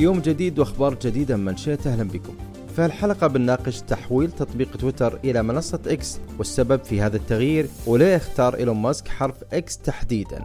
يوم جديد وأخبار جديدة من منشئة أهلا بكم. في الحلقة بنناقش تحويل تطبيق تويتر إلى منصة إكس والسبب في هذا التغيير وليه اختار إيلون ماسك حرف إكس تحديدا.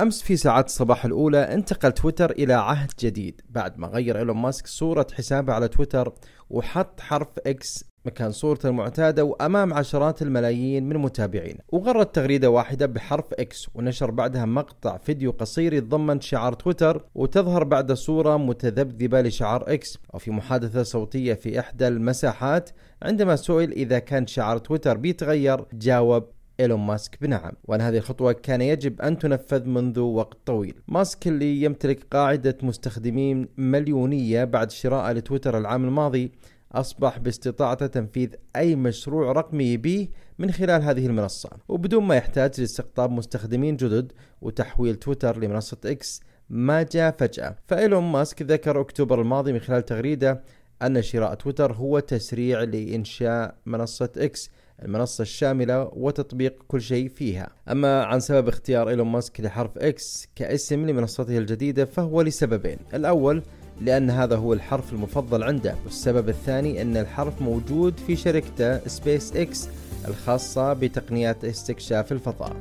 أمس في ساعات الصباح الأولى انتقل تويتر إلى عهد جديد بعد ما غير إيلون ماسك صورة حسابه على تويتر وحط حرف إكس مكان صورته المعتادة وأمام عشرات الملايين من متابعين. وغرد تغريدة واحدة بحرف إكس ونشر بعدها مقطع فيديو قصير يتضمن شعار تويتر وتظهر بعد صورة متذبذبة لشعار إكس وفي محادثة صوتية في إحدى المساحات عندما سئل إذا كان شعار تويتر بيتغير جاوب إيلون ماسك بنعم. وأن هذه الخطوة كان يجب أن تنفذ منذ وقت طويل. ماسك اللي يمتلك قاعدة مستخدمين مليونية بعد شرائه لتويتر العام الماضي أصبح باستطاعته تنفيذ أي مشروع رقمي يبيه من خلال هذه المنصة. وبدون ما يحتاج لاستقطاب مستخدمين جدد وتحويل تويتر لمنصة إكس ما جاء فجأة. فإيلون ماسك ذكر أكتوبر الماضي من خلال تغريدة أن شراء تويتر هو تسريع لإنشاء منصة إكس المنصة الشاملة وتطبيق كل شيء فيها. أما عن سبب اختيار إيلون ماسك لحرف إكس كاسم لمنصته الجديدة فهو لسببين. الأول لأن هذا هو الحرف المفضل عنده. والسبب الثاني أن الحرف موجود في شركته سبيس إكس الخاصة بتقنيات استكشاف الفضاء.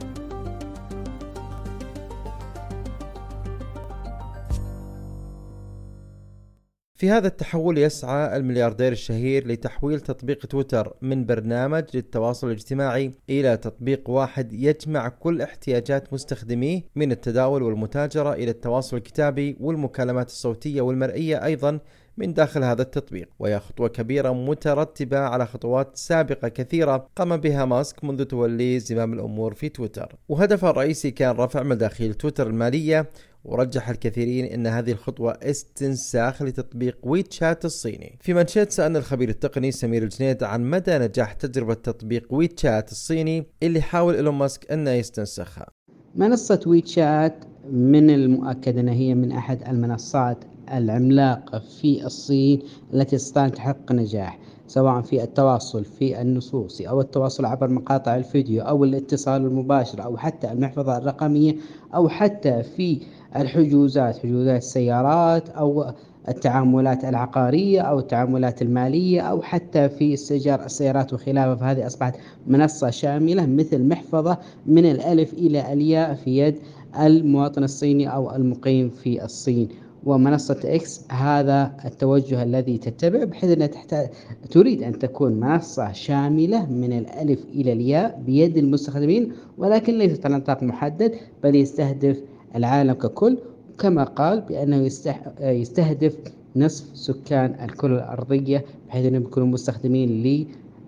في هذا التحول يسعى الملياردير الشهير لتحويل تطبيق تويتر من برنامج للتواصل الاجتماعي إلى تطبيق واحد يجمع كل احتياجات مستخدميه من التداول والمتاجرة إلى التواصل الكتابي والمكالمات الصوتية والمرئية أيضا من داخل هذا التطبيق. وهي خطوة كبيرة مترتبة على خطوات سابقة كثيرة قام بها ماسك منذ توليه زمام الأمور في تويتر. وهدفه الرئيسي كان رفع مداخيل تويتر المالية ورجح الكثيرين إن هذه الخطوة استنساخ لتطبيق ويتشات الصيني. في منشات سألنا الخبير التقني سمير الجنيد عن مدى نجاح تجربة تطبيق ويتشات الصيني اللي حاول إيلون ماسك انه يستنسخها. منصة ويتشات من المؤكد أنها هي من أحد المنصات العملاقة في الصين التي استطاعت تحقق نجاح سواء في التواصل في النصوص أو التواصل عبر مقاطع الفيديو أو الاتصال المباشر أو حتى المحفظة الرقمية أو حتى في الحجوزات حجوزات السيارات أو التعاملات العقارية أو التعاملات المالية أو حتى في استئجار السيارات وخلافه فهذه أصبحت منصة شاملة مثل محفظة من الألف إلى الياء في يد المواطن الصيني أو المقيم في الصين. ومنصة إكس هذا التوجه الذي تتبع بحيث أنها تحتاج تريد أن تكون منصة شاملة من الألف إلى الياء بيد المستخدمين ولكن ليست على نطاق محدد بل يستهدف العالم ككل كما قال بأنه يستهدف نصف سكان الكرة الأرضية بحيث أنهم يكونوا مستخدمين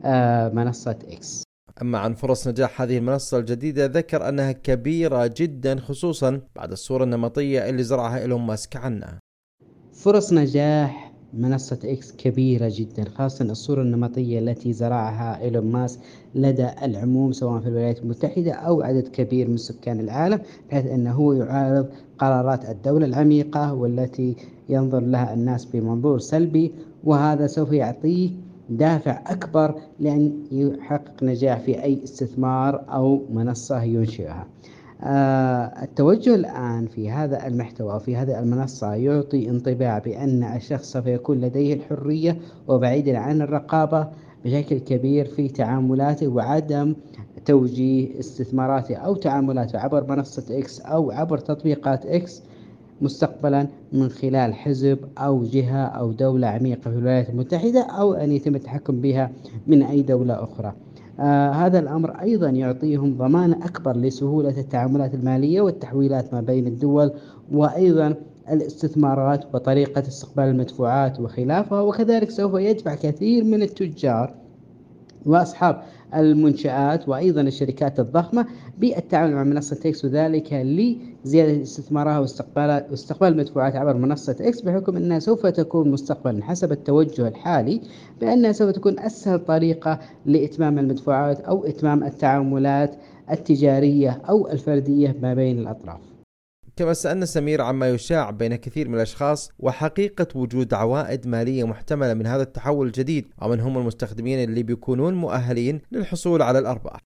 لمنصة إكس. أما عن فرص نجاح هذه المنصة الجديدة ذكر أنها كبيرة جدا خصوصا بعد الصورة النمطية اللي زرعها إيلون ماسك عنها. فرص نجاح منصة إكس كبيرة جدا خاصة الصورة النمطية التي زرعها إيلون ماسك لدى العموم سواء في الولايات المتحدة أو عدد كبير من سكان العالم بحيث أنه يعارض قرارات الدولة العميقة والتي ينظر لها الناس بمنظور سلبي. وهذا سوف يعطيه دافع أكبر لأن يحقق نجاح في أي استثمار أو منصة ينشئها. التوجه الآن في هذا المحتوى في هذه المنصة يعطي انطباع بأن الشخص سوف يكون لديه الحرية وبعيدا عن الرقابة بشكل كبير في تعاملاته وعدم توجيه استثماراته أو تعاملاته عبر منصة إكس أو عبر تطبيقات إكس مستقبلا من خلال حزب أو جهة أو دولة عميقة في الولايات المتحدة أو أن يتم التحكم بها من أي دولة أخرى. آه هذا الأمر أيضا يعطيهم ضمان أكبر لسهولة التعاملات المالية والتحويلات ما بين الدول وأيضا الاستثمارات وطريقة استقبال المدفوعات وخلافها وكذلك سوف يدفع كثير من التجار وأصحاب المنشآت وأيضا الشركات الضخمة بالتعامل مع منصة إكس وذلك لزيادة استثمارها واستقبال واستقبال المدفوعات عبر منصة إكس بحكم أنها سوف تكون مستقبلا حسب التوجه الحالي بأنها سوف تكون أسهل طريقة لإتمام المدفوعات أو إتمام التعاملات التجارية أو الفردية ما بين الأطراف. كما سألنا سمير عما يشاع بين كثير من الأشخاص وحقيقة وجود عوائد مالية محتملة من هذا التحول الجديد ومن هم المستخدمين اللي بيكونون مؤهلين للحصول على الأرباح.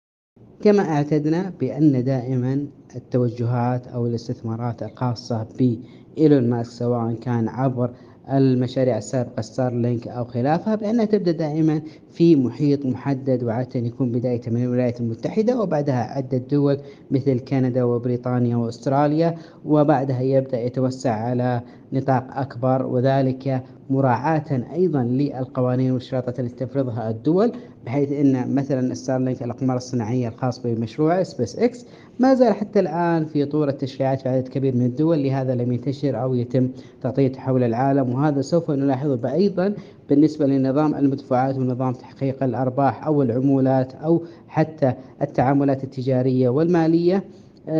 كما أعتدنا بأن دائما التوجهات أو الاستثمارات الخاصة بإيلون ماسك سواء كان عبر المشاريع السابقة ستار لينك أو خلافها بأنها تبدأ دائما في محيط محدد وعادة يكون بداية من الولايات المتحدة وبعدها عدة دول مثل كندا وبريطانيا وأستراليا وبعدها يبدأ يتوسع على نطاق أكبر وذلك مراعاة أيضا للقوانين والشروط التي تفرضها الدول بحيث أن مثلا ستارلينك الأقمار الصناعية الخاص بمشروع سبيس إكس ما زال حتى الآن في طور التشريعات في عدد كبير من الدول لهذا لم ينتشر أو يتم تغطيته حول العالم وهذا سوف نلاحظه أيضا بالنسبة لنظام المدفوعات ونظام تحقيق الأرباح أو العمولات أو حتى التعاملات التجارية والمالية.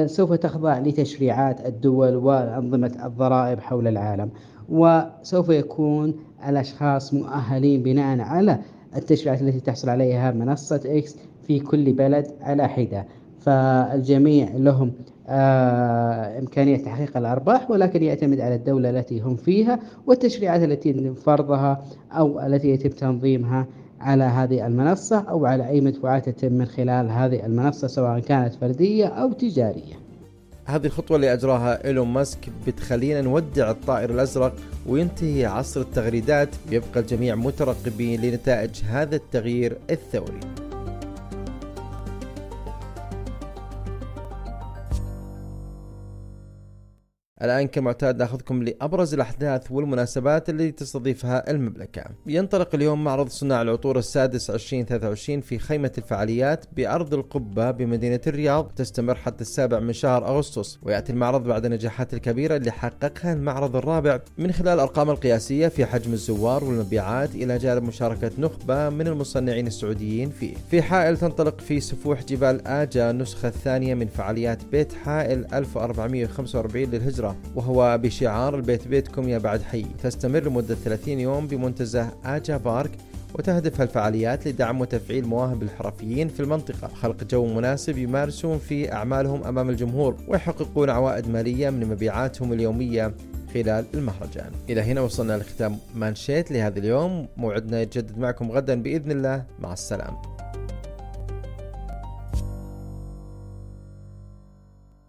سوف تخضع لتشريعات الدول وأنظمة الضرائب حول العالم وسوف يكون الأشخاص مؤهلين بناء على التشريعات التي تحصل عليها منصة إكس في كل بلد على حدة. فالجميع لهم آه إمكانية تحقيق الأرباح ولكن يعتمد على الدولة التي هم فيها والتشريعات التي يتم فرضها أو التي يتم تنظيمها على هذه المنصة أو على أي مدفوعات تتم من خلال هذه المنصة سواء كانت فردية أو تجارية. هذه الخطوة اللي أجراها إيلون ماسك بتخلينا نودع الطائر الأزرق وينتهي عصر التغريدات. يبقى الجميع مترقبين لنتائج هذا التغيير الثوري. الآن كمعتاد ناخذكم لأبرز الأحداث والمناسبات اللي تستضيفها المملكة. ينطلق اليوم معرض صناع العطور السادس 2023 في خيمة الفعاليات بأرض القبة بمدينة الرياض تستمر حتى السابع من شهر أغسطس. ويأتي المعرض بعد النجاحات الكبيرة اللي حققها المعرض الرابع من خلال الأرقام القياسية في حجم الزوار والمبيعات إلى جانب مشاركة نخبة من المصنعين السعوديين فيه. في حائل تنطلق في سفوح جبال آجا النسخة الثانية من فعاليات بيت حائل 1445 للهجرة. وهو بشعار البيت بيتكم يا بعد حي. تستمر لمدة 30 يوم بمنتزه آجا بارك وتهدف الفعاليات لدعم وتفعيل مواهب الحرفيين في المنطقة. خلق جو مناسب يمارسون فيه أعمالهم أمام الجمهور ويحققون عوائد مالية من مبيعاتهم اليومية خلال المهرجان. إلى هنا وصلنا لختام مانشيت لهذا اليوم. موعدنا يتجدد معكم غدا بإذن الله. مع السلامة.